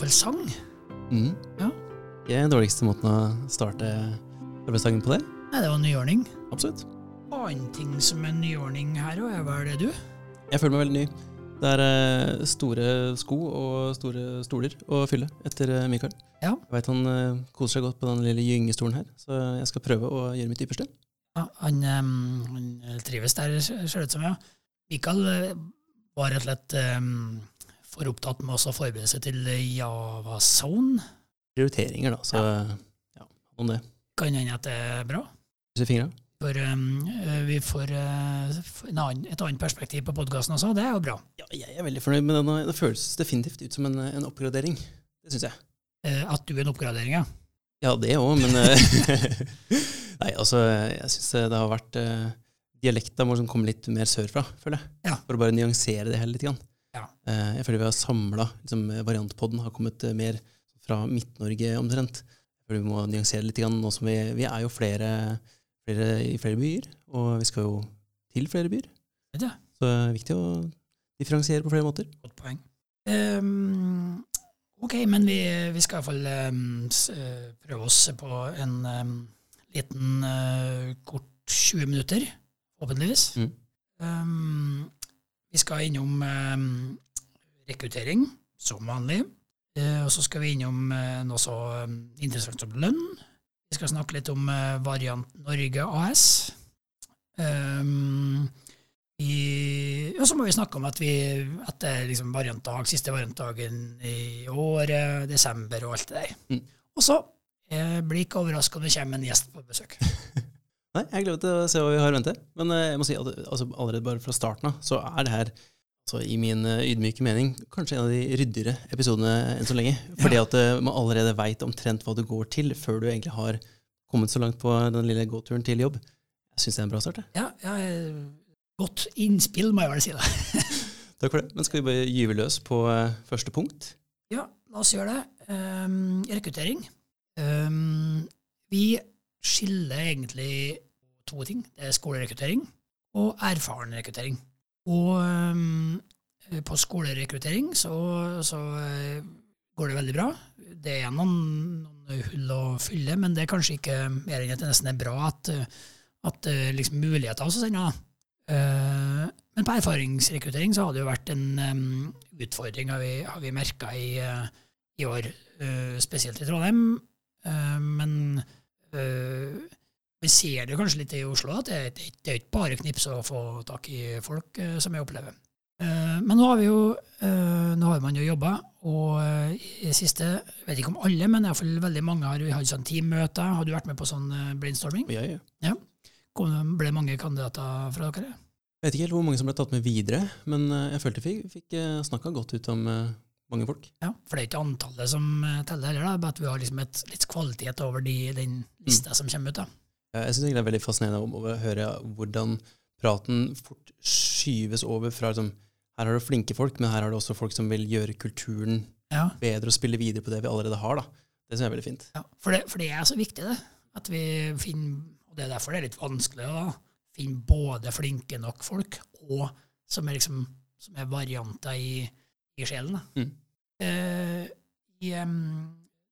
Iallfall sang. Mm. Ja. Ikke den dårligste måten å starte arbeidsdagen på det. Nei, det var nyordning. Absolutt. Annen ting som er nyordning her òg, er vel det du? Jeg føler meg veldig ny. Det er eh, store sko og store stoler å fylle etter eh, Mikael. Ja. Jeg veit han eh, koser seg godt på den lille gyngestolen her, så jeg skal prøve å gjøre mitt ypperste. Ja, han, han trives der, ser det ut som, ja. Mikael var rett og slett em, for opptatt med å forberede seg til Java Zone. Prioriteringer, da, så ja, om det. Kan hende at det er bra. For em, eh, vi får uh, en annen, et annet perspektiv på podkasten også, det er jo bra. Ja, jeg er veldig fornøyd med den. Det føles definitivt ut som en, en oppgradering. Det syns jeg. Uh, At du er en oppgradering, ja. Ja, det òg, men Nei, altså, jeg syns det har vært uh, Dialekta må liksom komme litt mer sørfra, føler jeg. Ja. For å bare nyansere det hele litt. Grann. Ja. Eh, jeg føler vi har samla liksom, Variantpodden har kommet eh, mer fra Midt-Norge omtrent. Jeg føler vi må nyansere litt, grann, nå som vi, vi er jo flere, flere i flere byer, og vi skal jo til flere byer. Ja. Så det er viktig å differensiere på flere måter. Godt poeng. Um, ok, men vi, vi skal iallfall um, prøve oss på en um, liten uh, kort 20 minutter, forhåpentligvis. Mm. Ehm, vi skal innom em, rekruttering, som vanlig. Eh, og så skal vi innom eh, noe så interessant som lønn. Vi skal snakke litt om eh, Variant Norge AS. Um, i, og så må vi snakke om at, vi, etter det er liksom variantdag, siste variantdagen i året, desember og alt det der. Mm. Og så blir ikke overraska om det kommer en gjest på besøk. Nei, jeg gleder meg til å se hva vi har å vente. Men eh, jeg må si at altså, allerede bare fra starten av så er det her altså, i min eh, ydmyke mening kanskje en av de ryddigere episodene enn så lenge. Fordi at eh, man allerede veit omtrent hva du går til, før du egentlig har kommet så langt på den lille gåturen til jobb. Jeg syns det er en bra start. Ja, ja, godt innspill, må jeg vel si. da. Takk for det. Men skal vi bare gyve løs på første punkt? Ja, la oss gjøre det. Um, rekruttering. Um, vi skiller egentlig to ting. Det er skolerekruttering og erfaren rekruttering. Og um, på skolerekruttering så, så uh, går det veldig bra. Det er noen, noen hull å fylle, men det er kanskje ikke mer enn at det nesten er bra at, at uh, liksom muligheter også sender. Uh, men på erfaringsrekruttering så har det jo vært en um, utfordring, har vi, har vi merka i, i år, spesielt i Trondheim. Men vi ser det kanskje litt i Oslo, at det, det, det er ikke bare knips å få tak i folk, uh, som jeg opplever. Uh, men nå har vi jo nå har man jo jobba, og i det siste, jeg vet ikke om alle, men iallfall veldig mange har vi hatt sånn teammøter. Har du vært med på sånn brainstorming? Ja, ja. ja. Ble mange kandidater fra dere? Jeg vet ikke helt hvor mange som ble tatt med videre, men eh, jeg følte vi fikk, fikk snakka godt ut om eh, mange folk. Ja, for det er ikke antallet som eh, teller heller, da, bare at vi har liksom et, litt kvalitet over de, den lista som kommer ut. da. Jeg syns det er veldig fascinerende å høre hvordan praten fort skyves over fra liksom, her har du flinke folk, men her har du også folk som vil gjøre kulturen Ja, bedre og spille videre på det vi allerede har. da. Det syns jeg er veldig fint. ja. For, det, for det er så viktig, det. At vi finner, og det er derfor det er litt vanskelig å finne både flinke nok folk og som er, liksom, som er varianter i, i sjelen. da. Mm. Eh, i,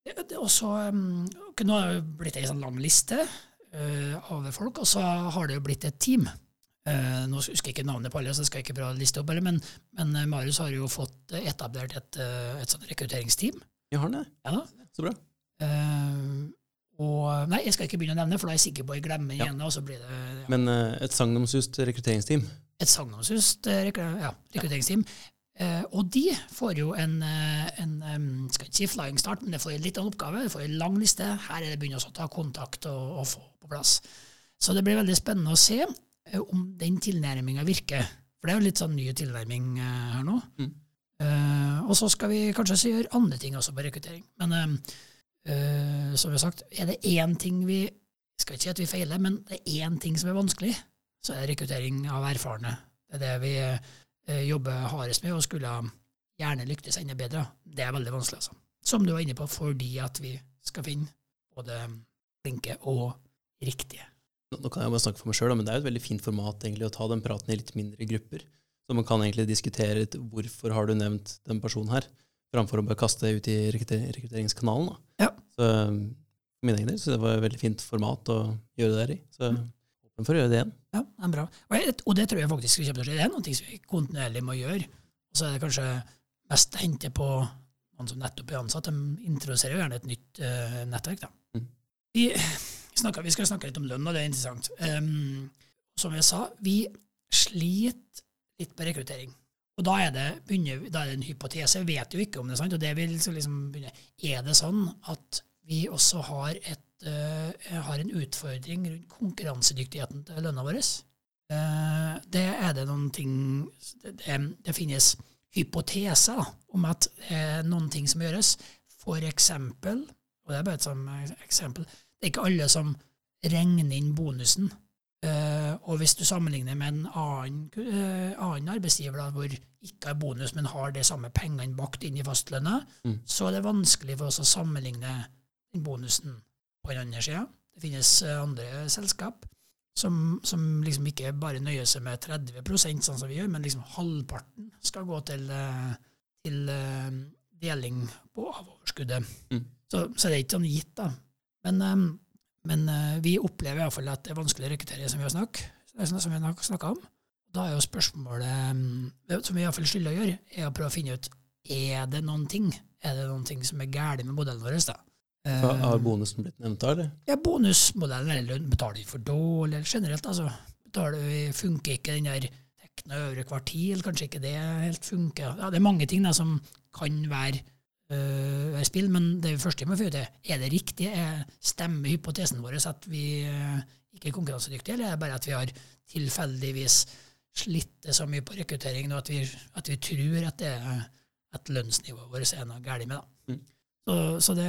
det, det em, ok, nå har det blitt ei sånn lang liste eh, av folk, og så har det jo blitt et team. Eh, nå husker jeg ikke navnet på alle, så jeg skal ikke prøve å liste opp, eller, men, men Marius har jo fått etablert et, et sånt rekrutteringsteam. Jeg har det. Ja da. Så bra. Uh, og Nei, jeg skal ikke begynne å nevne, for da er jeg sikker på at jeg glemmer Ja. igjen. Og så blir det ja, Men uh, et sagnomsust rekrutteringsteam. et sagnomsust uh, rekru- ja, rekrutteringsteam. Eh, og de får jo en, eh, en skal ikke si flying start, men det får en liten oppgave. Det får en lang liste. Her er det begynner å ta kontakt og, og få på plass. Så det blir veldig spennende å se eh, om den tilnærminga virker. For det er jo litt sånn ny tilnærming her nå. Mm. Eh, og så skal vi kanskje gjøre andre ting også på rekruttering. Men eh, eh, som vi har sagt, er det én ting vi skal ikke si at vi feiler, men det er én ting som er vanskelig, så er det rekruttering av erfarne. Det er det vi jobber hardest med, og skulle gjerne lyktes enda bedre. Det er veldig vanskelig, altså. Som du var inne på, fordi at vi skal finne både flinke og riktige. Nå kan jeg bare snakke for meg sjøl, men det er jo et veldig fint format egentlig å ta den praten i litt mindre grupper. Så man kan egentlig diskutere litt hvorfor har du nevnt den personen her. framfor å bare kaste det ut i rekrutteringskanalen. Da. Ja. Så for min egen del så det var et veldig fint format å gjøre det der i. Så åpen for å gjøre det igjen. Ja, det er bra. Og, jeg, og det tror jeg faktisk kommer til å skje. Det er noe som vi kontinuerlig må gjøre. Og så er det kanskje mest å hente på noen som nettopp er ansatt. De introduserer jo gjerne et nytt uh, nettverk. Da. Mm. Vi, snakker, vi skal snakke litt om lønn, og det er interessant. Um, som jeg sa, vi sliter litt på rekruttering. Og da er det, begynner, da er det en hypotese. Jeg vet jo ikke om det er sant. og det vil så liksom begynne. Er det sånn at vi også har, et, eh, har en utfordring rundt konkurransedyktigheten til lønna vår? Eh, det er det noen ting Det, det, finnes hypoteser om at det er noen ting som gjøres. For eksempel, og det er bare et sånt eksempel, det er ikke alle som regner inn bonusen. Eh, og hvis du sammenligner med en annen, annen arbeidsgiver da, hvor ikke har bonus, men har de samme pengene bakt inn i fastlønna, Mm. så er det vanskelig for oss å sammenligne den bonusen på den andre sida. Det finnes eh, andre selskap som, som liksom ikke bare nøyer seg med 30% sånn som vi gjør, men liksom halvparten skal gå til, eh, til eh, deling på av overskuddet. Mm. Så, så det er ikke sånn gitt, da. Men, men vi opplever iallfall at det er vanskelig å rekruttere, som vi har snakka om. Da er jo spørsmålet, som vi iallfall skylder å gjøre, er å prøve å finne ut er det noen ting er det noen ting som er galt med modellen vår. da? Eh, Har har bonusen blitt nevnt da, eller? ja, bonusmodellen eller betaler vi for dårlig, eller generelt, altså. Betaler vi, funker ikke den der tekna øvre kvartil, kanskje ikke det helt funker. Ja, det er mange ting da, som kan være, øh, være spill, men det første vi må finne ut er, er det riktig, er, stemmer hypotesen vår at vi øh, ikke er konkurransedyktige, eller er det bare at vi har tilfeldigvis slitt så mye på rekruttering nå at vi, at vi tror at det at lønnsnivået vårt er noe galt med. da. Mm. Så, så det,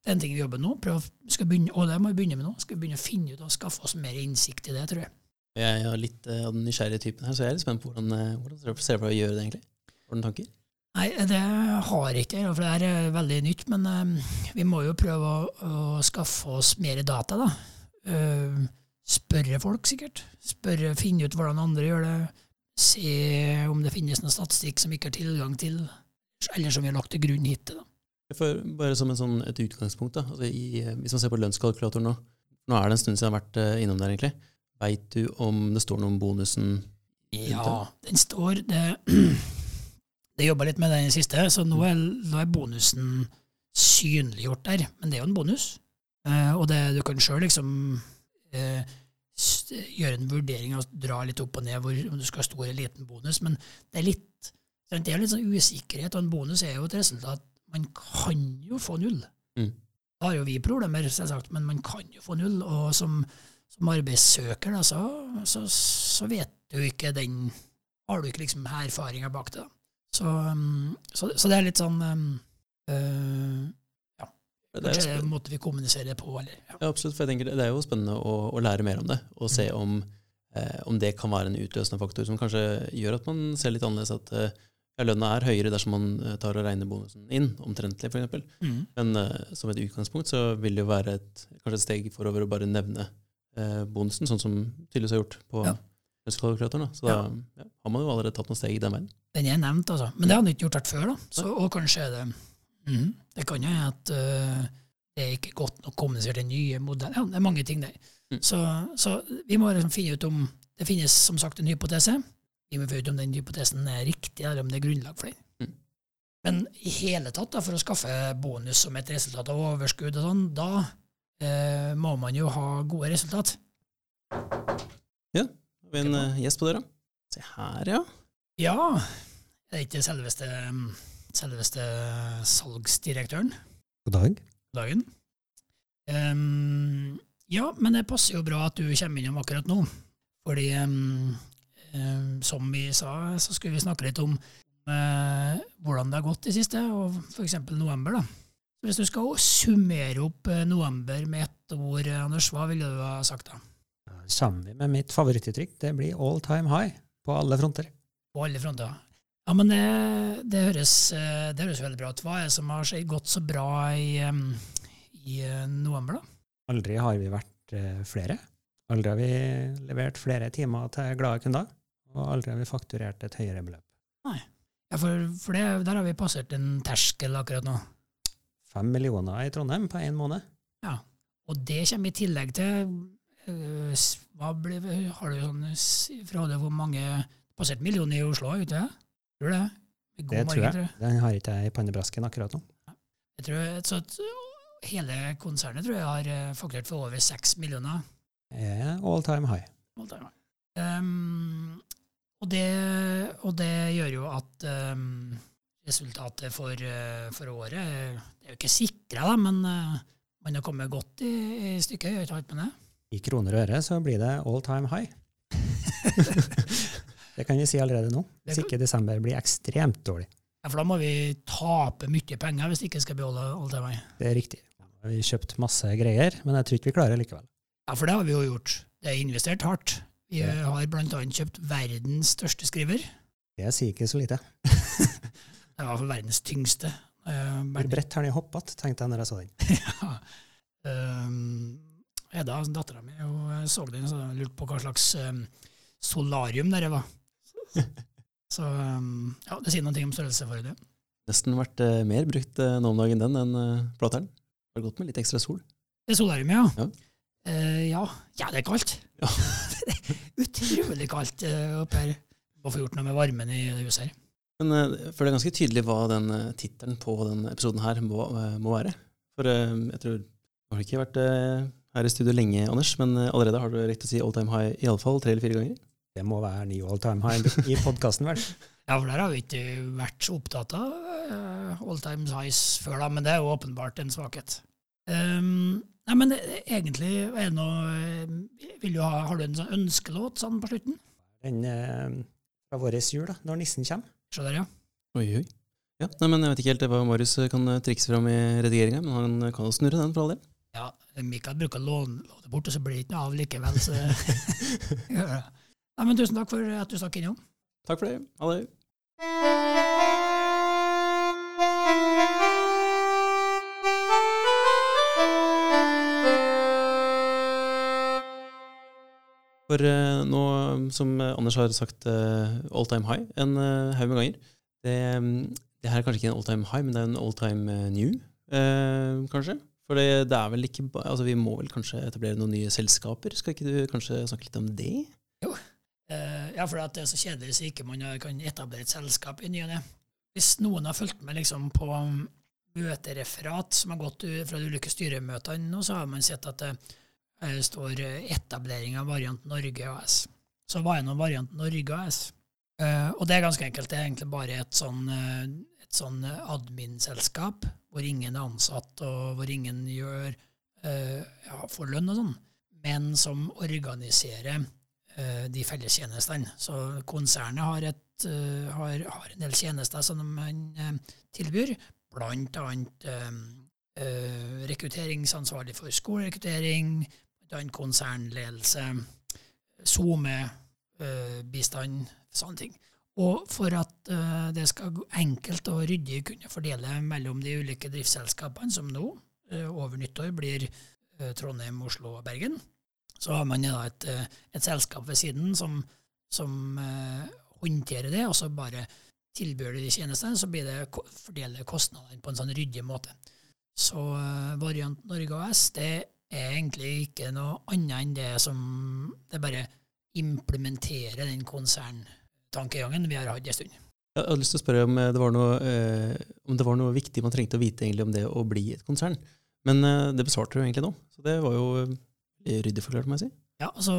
det er en ting vi jobber nå, prøv, skal begynne, og det må vi begynne med nå. Skal vi begynne å finne ut og skaffe oss mer innsikt i det, tror jeg. Jeg er litt eh, av den nysgjerrige typen her, så jeg er litt spent på hvordan, eh, hvordan ser du for deg å gjøre det, egentlig? Hvordan tanker? Nei, det har jeg ikke, for det er veldig nytt. Men um, vi må jo prøve å, å skaffe oss mer data, da. Uh, spørre folk, sikkert. Spørre, Finne ut hvordan andre gjør det. Se om det finnes noe statistikk som vi ikke har tilgang til, eller som vi har lagt til grunn hittil. da. For bare som sånn, et utgangspunkt, da. Altså i, eh, hvis man ser på lønnskalkulatoren nå Nå er det en stund siden jeg har vært eh, innom der, egentlig. Veit du om det står noe om bonusen? Ja, den står Det, det jobba litt med den siste, så nå er, nå er bonusen synliggjort der. Men det er jo en bonus. Eh, og det, du kan sjøl liksom eh, gjøre en vurdering og dra litt opp og ned hvor, om du skal ha stor eller liten bonus. Men det er litt det er litt sånn usikkerhet, og en bonus er jo et resultat. Man kan jo få null. Mm. Da har jo vi problemer, selvsagt, men man kan jo få null. Og som, som arbeidssøker, da, så, så, så vet du ikke den Har du ikke liksom erfaringa bak det. da. Så, um, så, så det er litt sånn um, øh, Det Kanskje det er spennende. vi kommuniserer på, eller ja. ja, absolutt, for jeg tenker det det er jo spennende å, å lære mer om det, og se om, eh, om det kan være en utløsende faktor som kanskje gjør at man ser litt annerledes at eh, ja, lønna er høyere dersom man eh, tar og regner bonusen inn, omtrentlig f.eks. Mm. Men uh, som et utgangspunkt så vil det jo være et, kanskje et steg forover å bare nevne uh, bonusen, sånn som tydeligvis har gjort på Ja. lønnskalkulatoren. Så da ja, har man jo allerede tatt noen steg i den veien. Den er nevnt, altså. Men det hadde ikke gjort vært før, da. Så, og kanskje er det mm, Det kan jo hende at uh, det er ikke godt nok kommunisert den nye modellen. Ja, det er mange ting der. Mm. Så, så vi må liksom finne ut om Det finnes som sagt en hypotese. Vi må ikke om den hypotesen er riktig, eller om det er grunnlag for den. Mm. Men i hele tatt, da, for å skaffe bonus som et resultat av overskudd og sånn, da eh, må man jo ha gode resultat. Har vi en eh, gjest på døra? Se her, ja. Ja, det er ikke selveste, selveste salgsdirektøren God dag. på dagen. Um, ja, men det passer jo bra at du kommer innom akkurat nå. Fordi ehm, som vi sa, så skulle vi snakke litt om eh, hvordan det har gått i siste, og f.eks. november. da. Hvis du skal summere opp eh, november med ett ord, eh, Anders, hva ville du ha sagt da? Sammen med mitt favorittuttrykk. Det blir all time high på alle fronter. På alle fronter. Ja, men det, det, høres, det høres veldig bra ut. Hva er det som har gått så bra i, i eh, november, da? Aldri har vi vært flere. Aldri har vi levert flere timer til glade kunder. Og aldri har vi fakturert et høyere beløp. Ja, for, for det, der har vi passert en terskel akkurat nå. Fem millioner i Trondheim på én måned. Ja. Og det kommer i tillegg til øh, hva ble, Har du sånn fra det hvor mange passert millioner i Oslo? Ute? Tror du det? God Det tror margin, jeg. Den har ikke jeg i pannebrasken akkurat nå. Jeg tror, så hele konsernet tror jeg har eh, fakturert for over seks millioner. Det er all time high. Um, og, det, og det gjør jo at um, resultatet for, eh, for året Det er jo ikke sikra, da, men eh, man har kommet godt i, i stykket. Har ikke med det. I kroner og øre så blir det all time high. det kan vi si allerede nå. Hvis ikke desember blir ekstremt dårlig. Ja, for da må vi tape mye penger hvis ikke skal beholde all time high. Det er riktig. Vi har kjøpt masse greier, men jeg tror ikke vi klarer det likevel. Ja, for det har vi jo gjort. Det er investert hardt. Vi eh, har blant annet kjøpt verdens største skriver. Det sier ikke så lite. Det var for verdens tyngste. Eh, Hvor bredt har den hoppet, tenkte jeg når jeg så den. Ja. Um, Edda, dattera mi, hun så den og lurte på hva slags um, solarium det var. Så um, ja, det sier noe om størrelse for det. Nesten vært eh, mer brukt eh, nå om dagen den enn uh, plateren. Har gått med litt ekstra sol. Det er solarium, ja. Ja. Eh, ja. ja, det er kaldt. Ja. det er utrolig kaldt uh, oppe her. Må få gjort noe med varmen i det huset her. Men uh, for det er ganske tydelig hva den uh, tittelen på denne episoden her må, må være. For jeg tror Du har ikke vært her i studio lenge, Anders, men allerede har du rett å si all time high iallfall tre eller fire ganger. Det må være ny all time high i podkasten, vel. Ja, for der har vi ikke vært så opptatt av uh, all time highs før, da, men det er jo åpenbart en svakhet. Um, nei, men egentlig er det noe eh, vil du ha, Har du en sånn ønskelåt sånn på slutten? Den eh, fra vår jul, da, når nissen kommer. Se der, ja. Oi, oi. Ja, nei, men Jeg vet ikke helt hva Marius eh, kan trikse fram i redigeringa, men han kan jo snurre den for all del. ja. Mikael bruker å låne låne det bort, og så blir det ikke noe av likevel. Så gjør det. Nei, men tusen takk for at du stakk innom. Takk for det. Ha det. For uh, nå, som eh, Anders har sagt, uh, all time high en uh, haug med ganger. Det, mm, det her er kanskje ikke en all time high, men det er en all time eh, new, eh, kanskje. For det, det er vel ikke Altså, vi må vel kanskje etablere noen nye selskaper? Skal ikke du kanskje snakke litt om det? Jo. ja, for det er så kjedelig hvis ikke man kan etablere et selskap i ny og ne. Hvis noen har fulgt med liksom på um, møtereferat som har gått fra de ulike styremøtene, så har man sett at eh, står eh, 'etablering av Variant Norge AS'. Så hva er nå Variant Norge AS? Eh, og det er ganske enkelt. Det er egentlig bare et sånn, eh, et sånn eh, admin-selskap hvor ingen er ansatt, og hvor ingen gjør eh, ja, får lønn og sånn, men som organiserer eh, de fellestjenestene. Så konsernet har, et, eh, har, har en del tjenester som man eh, tilbyr, blant annet eh, eh, rekrutteringsansvarlig for skolerekruttering, blant konsernledelse, SoMe-bistand, sånne ting. Og for at eh, det skal gå enkelt og ryddig kunne fordele mellom de ulike driftsselskapene, som nå, eh, over nyttår, blir eh, Trondheim, Oslo og Bergen, så har man da et, eh, et selskap ved siden som, som eh, håndterer det, og så bare tilbyr de tjenestene, så blir det fordeler fordele kostnadene på en sånn ryddig måte. Så eh, Variant Norge AS det er egentlig ikke noe annet enn det som Det bare implementerer den konserntankegangen vi har hatt en stund. Jeg hadde lyst til å spørre om eh, det var noe, eh, om det var noe viktig man trengte å vite egentlig om det å bli et konsern. Men eh, det besvarte du egentlig nå, så det var jo eh, ryddig forklart, må jeg si. Ja, altså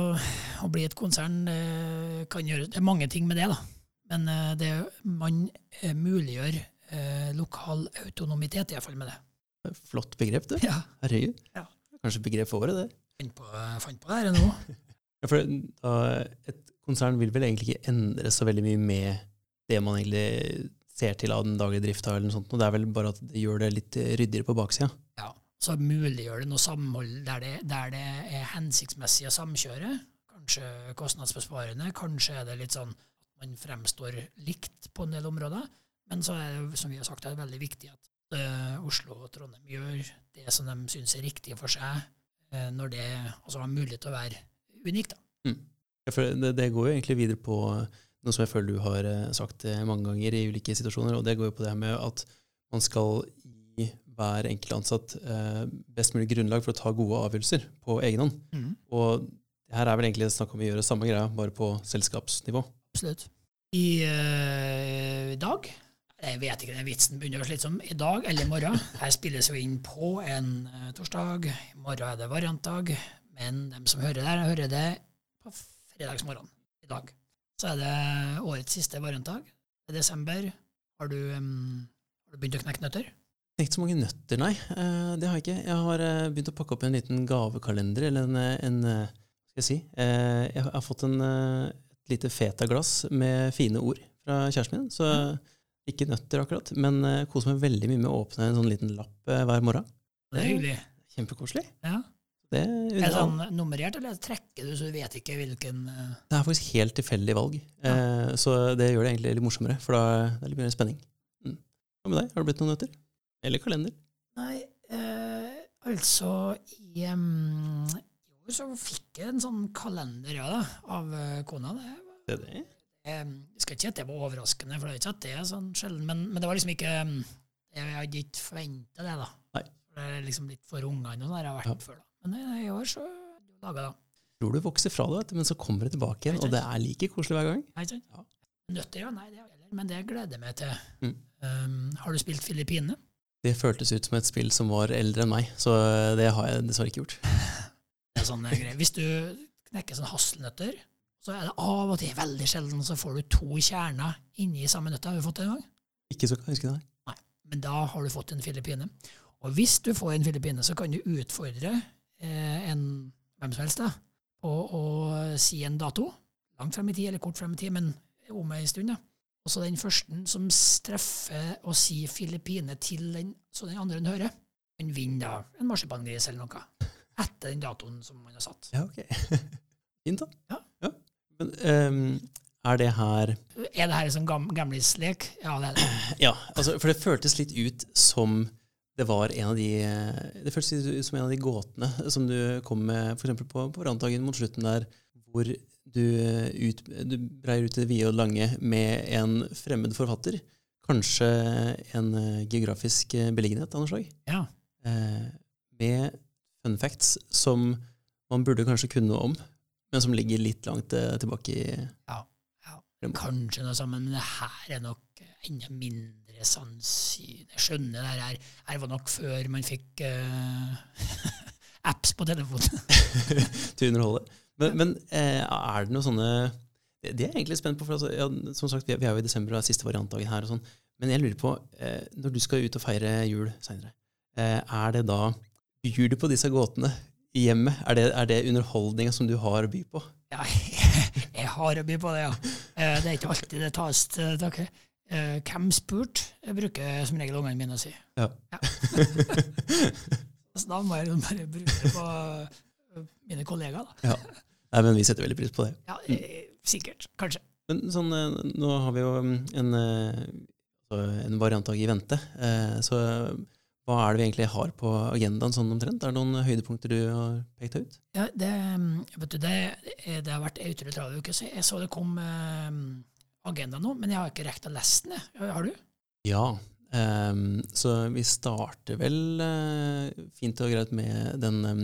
å bli et konsern det kan gjøre Det er mange ting med det, da. Men eh, det, man muliggjør lokal autonomitet, iallfall med det. Flott begrep, du. Ja, Herregud. Ja. Kanskje begrep for året, det. fant på, fant på det her nå. Ja, for da, et konsern vil vel egentlig ikke endre så veldig mye med det man egentlig ser til av den daglige drifta, eller noe sånt. Og det er vel bare at det gjør det litt ryddigere på baksida. Ja, så muliggjør det noe samhold der det, der det er hensiktsmessig å samkjøre. Kanskje kostnadsbesparende, kanskje er det litt sånn at man fremstår likt på en del områder. Men så er det, som vi har sagt, det er veldig viktig at eh, Oslo og Trondheim gjør det som de syns er riktig for seg, eh, når det altså har mulighet til å være unikt. da. Ja, det, det går jo egentlig videre på noe som jeg føler du har eh, sagt eh, mange ganger i ulike situasjoner, og det går jo på det med at man skal gi hver enkelt ansatt eh, best mulig grunnlag for å ta gode avgjørelser på egen hånd. Mm. Og her er vel egentlig snakk om å gjøre samme greia, bare på selskapsnivå. Absolutt. I eh, dag Jeg vet ikke, den vitsen begynner å slitsom. I dag eller i morgen. Her spilles jo inn på en eh, torsdag. I morgen er det variantdag. Men dem som hører der, hører det på fredagsmorgen i dag. Så er det årets siste variantdag. Det er desember. Har du, um, har du begynt å knekke nøtter? Ikke så mange nøtter, nei. Eh, det har jeg ikke. Jeg har eh, begynt å pakke opp en liten gavekalender, eller en, en Skal jeg si Jeg har fått en, et lite fetaglass med fine ord fra kjæresten min. Så ikke nøtter, akkurat. Men jeg koser meg veldig mye med å åpne en sånn liten lapp uh, hver morgen. Det er hyggelig. Kjempekoselig. Ja. Det, Er det sånn nummerert, eller trekker du så du vet ikke hvilken uh... det er faktisk helt tilfeldig valg, eh, så det gjør det egentlig litt morsommere. For da er det er litt mer spenning. Mm. Hva med deg? Har det blitt noen nøtter? Eller kalender? Nei, altså i um, Jo, så fikk jeg en sånn kalender ja, da, av kona. Det, Det er det. Jeg skal ikke si at det var overraskende, for det er ikke at det er sånn sjelden, men, men det var liksom ikke Jeg hadde ikke forventa det, da. Nei. Det er liksom litt for ungene og sånn der jeg har vært Ja. før, da. Men eh, i år så laga da. Tror du vokser fra det, men så kommer det tilbake igjen, og det er like koselig hver gang. Nei, sant? Ja. Nøtter, ja. Nei, det gjelder, heller, men det gleder jeg meg til. Mm. Um, har du spilt Filippinene? Det føltes ut som et spill som var eldre enn meg, så det har jeg dessverre ikke gjort. Det er sånne greier. Hvis du knekker sånne hasselnøtter, så er det av og til veldig sjelden så får du to kjerner inni samme nøtta. Har du fått det en gang? Ikke så kan jeg huske det. nei. Men da har du fått en filippine. Og hvis du får en filippine, så kan du utfordre eh, en hvem som helst da, og, å si en dato. Langt frem i tid, eller kort frem i tid, men om ei stund. da. Og så den første som treffer å si Filippine til den, så den andre hører, den vinner da en marsipangris eller noe. Etter den datoen som man har satt. Ja, ok. Fint, da. Ja. Men um, er det her Er det her en sånn gam gamlislek? Ja, det er det. Ja, altså, for det føltes litt ut som det var en av de Det føltes ut som en av de gåtene som du kom med f.eks. på, på branndagen mot slutten der, hvor du, ut, du breier ut det vide og lange med en fremmed forfatter. Kanskje en eh, geografisk eh, beliggenhet av noe slag. Ja. Eh, med fun facts som man burde kanskje kunne noe om, men som ligger litt langt eh, tilbake i ja. Kanskje noe sammen, men det her er nok enda mindre sannsynlig. Jeg skjønner det her. Her var nok før man fikk uh, apps på telefonen. til å underholde. Men, men eh, er det noe sånne Det, er jeg egentlig spent på. For altså, ja, som sagt, vi er, jo i desember og er siste variantdagen her. og sånn. Men jeg lurer på, eh, når du skal ut og feire jul seinere, eh, er det da Byr du på disse gåtene i hjemmet? Er det, er det underholdninga som du har å by på? Ja, jeg har å by på det, ja. Eh, Det er ikke alltid det tas til takke. Eh, Hvem spurt? Jeg bruker som regel ungene mine å si. Ja. Så da må jeg bare bruke det på eh, mine kollegaer. Da. Nei, men vi setter veldig pris på det. Ja, sikkert. Kanskje. Men sånn, nå har vi jo en, en, variant av i vente. Så hva er det vi egentlig har på agendaen sånn omtrent? Er det noen høydepunkter du har pekt ut? Ja, det, vet du, det, det har vært utrolig travel uke. så Jeg så det kom eh, agenda nå, men jeg har ikke rekt å lese den. Har du? Ja. ehm, så vi starter vel eh, fint og greit med, den, ehm,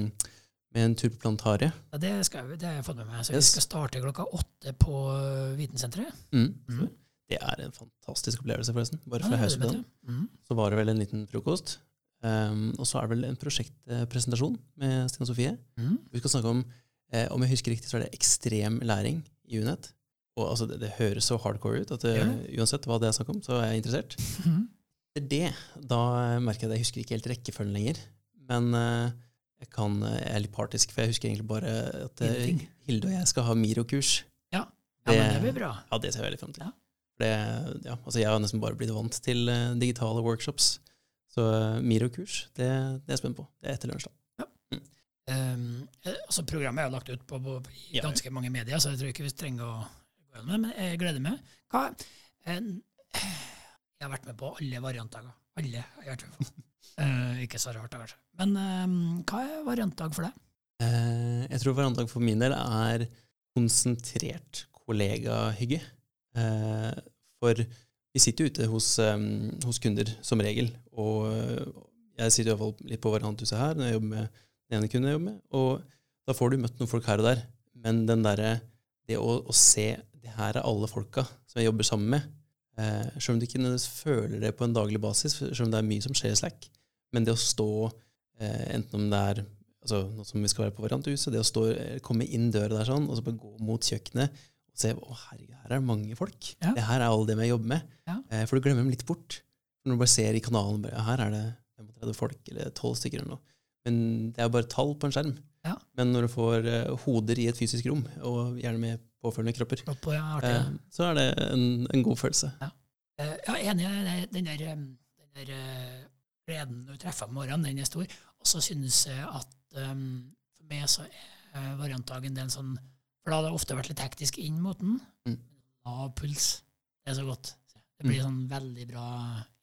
med en tur på planetariet. Ja, det, skal, vi- det har jeg fått med meg. Så Yes. Vi skal starte klokka åtte på eh, Vitensenteret. Mm. Mm. Det er en fantastisk opplevelse, forresten. Bare fra Ja, jeg. Mhm. Så var det vel en liten frokost. Ehm, og så er det vel en prosjektpresentasjon med Stine Sofie. Mm. Vi skal snakke om, eh, om jeg husker riktig, så er det ekstrem læring i UNET. Og altså, det, det høres så hardcore ut at det, Gjør uansett hva det er snakk om, så er jeg interessert. Mhm. Etter det, da merker jeg at jeg husker ikke helt rekkefølgen lenger. Men eh, jeg, kan, jeg er litt partisk, for jeg husker egentlig bare at eh, Hilde og jeg skal ha Miro-kurs. Ja, men Det- blir bra. Ja, det ser jeg veldig frem til. Ja. Det, ja, altså jeg har nesten bare blitt vant til eh, digitale workshops. Så uh, Miro-kurs, det, det er jeg spent på. Det er etter lunsj, da. Um, eh, altså Programmet er lagt ut på, på, i Ja. ganske mange medier, så jeg tror ikke vi trenger å gå gjennom det. Men jeg gleder meg. Hva, en, jeg har vært med på alle variantdager. Alle jeg vært med på. Eh, ikke så rart, kanskje. Men um, hva er variantdag for deg? Uh, jeg tror variantdag for min del er konsentrert kollegahygge. Uh, for vi sitter jo ute hos, um, hos kunder som regel, og eh, jeg sitter i hvert fall litt på varianthuset her når jeg jobber med den ene kunden jeg jobber med, og da får du møtt noen folk her og der, men den derre det å, å se det her er alle folka som jeg jobber sammen med, eh, selv om du ikke nødvendigvis føler det på en daglig basis, selv om det er mye som skjer i Slack, men det å stå, eh, enten om det er altså, nå som vi skal være på varianthuset, det å stå, eh, komme inn døra der sånn, og så bare gå mot kjøkkenet og se å herregud, her er det mange folk. Ja. Det her er alle dem jeg jobber med. Ja. Eh, for du glemmer dem litt bort. Når du bare ser i kanalen bare, ja, her er det 35 folk, eller 12 stykker eller noe. Men det er bare tall på en skjerm. Ja. Men når du får eh, hoder i et fysisk rom, og gjerne med påfølgende kropper, Oppå, ja, eh, så er det en, en god følelse. Jeg Ja, enig. i. Den der, eh, den der uh, gleden du treffer om morgenen, den er stor. Og så synes jeg at um, for meg så er variantdagen det en sånn For da hadde det ofte vært litt hektisk inn mot den. Mm. Lav puls. Det er så godt. Det blir sånn veldig bra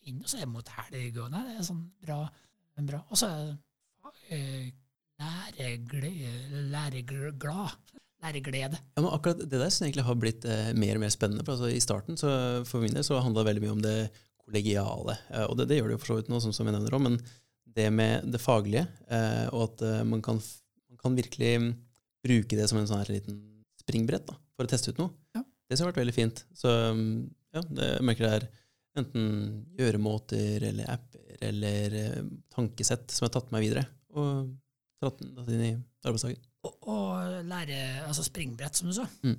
inn. Og så er det mot helg Nei, det er sånn bra. bra. Og så er det eh, læreglad. Læreglede. Ja, men akkurat det der synes jeg egentlig har blitt eh, mer og mer spennende. For altså, I starten så for min del så handla det veldig mye om det kollegiale. Eh, og det, det gjør det jo for så vidt nå, som, som jeg nevner òg, men det med det faglige, eh, og at eh, man, kan, man kan virkelig mm, bruke det som en sånn her liten springbrett da, for å teste ut noe, Ja. det har vært veldig fint. Så mm, ja, det, jeg merker det er enten gjøremåter eller apper eller eh, tankesett som har tatt meg videre, og tatt tatt inn i arbeidsdagen. Og, og lære altså springbrett, som du sa. Mm.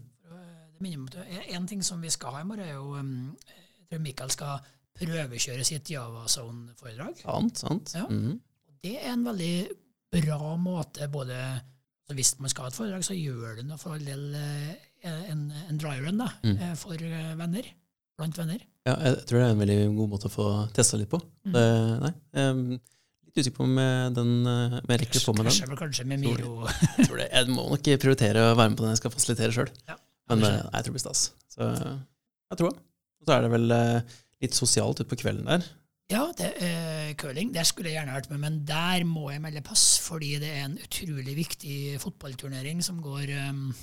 Det minner meg om En ting som vi skal ha i morgen, er jo um, Jeg tror Mikael skal prøvekjøre sitt Javazone-foredrag. Sant, sant. Ja. Mhm. Det er en veldig bra måte både så Hvis man skal ha et foredrag, så gjør du for all del eh, en, en dry run da, Mm. eh, for eh, venner. Blant venner. Ja, jeg tror det er en veldig god måte å få testa litt på. Mm. Det, nei, er litt usikker på om jeg, den, om jeg rekker på med den. Vel kanskje med Miro. Jeg, tror det, jeg må nok prioritere å være med på den jeg skal fasilitere sjøl. Ja, Men nei, jeg tror det blir stas. Så jeg tror det. Og så er det vel litt sosialt utpå kvelden der. Ja, det er curling. det skulle jeg gjerne vært med, men der må jeg melde pass, fordi det er en utrolig viktig fotballturnering som går, um,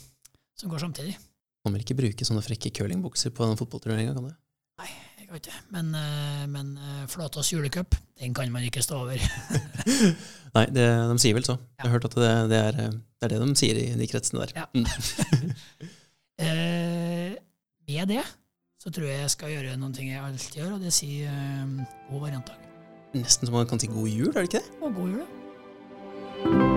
som går samtidig. Man vil ikke bruke sånne frekke curlingbukser på den fotballturneringa, kan du? Jeg vet ikke. Men, uh, men uh, Flatås julecup, den kan man ikke stå over. Nei, det, de sier vel så. Jeg har hørt at det, det, er, det er det de sier i de kretsene der. Ja. Mm. er med det så tror jeg jeg skal gjøre noen ting jeg alltid gjør, og det sier uh, god variantdag. Nesten som man kan si god jul, er det ikke det? Og god jul, ja.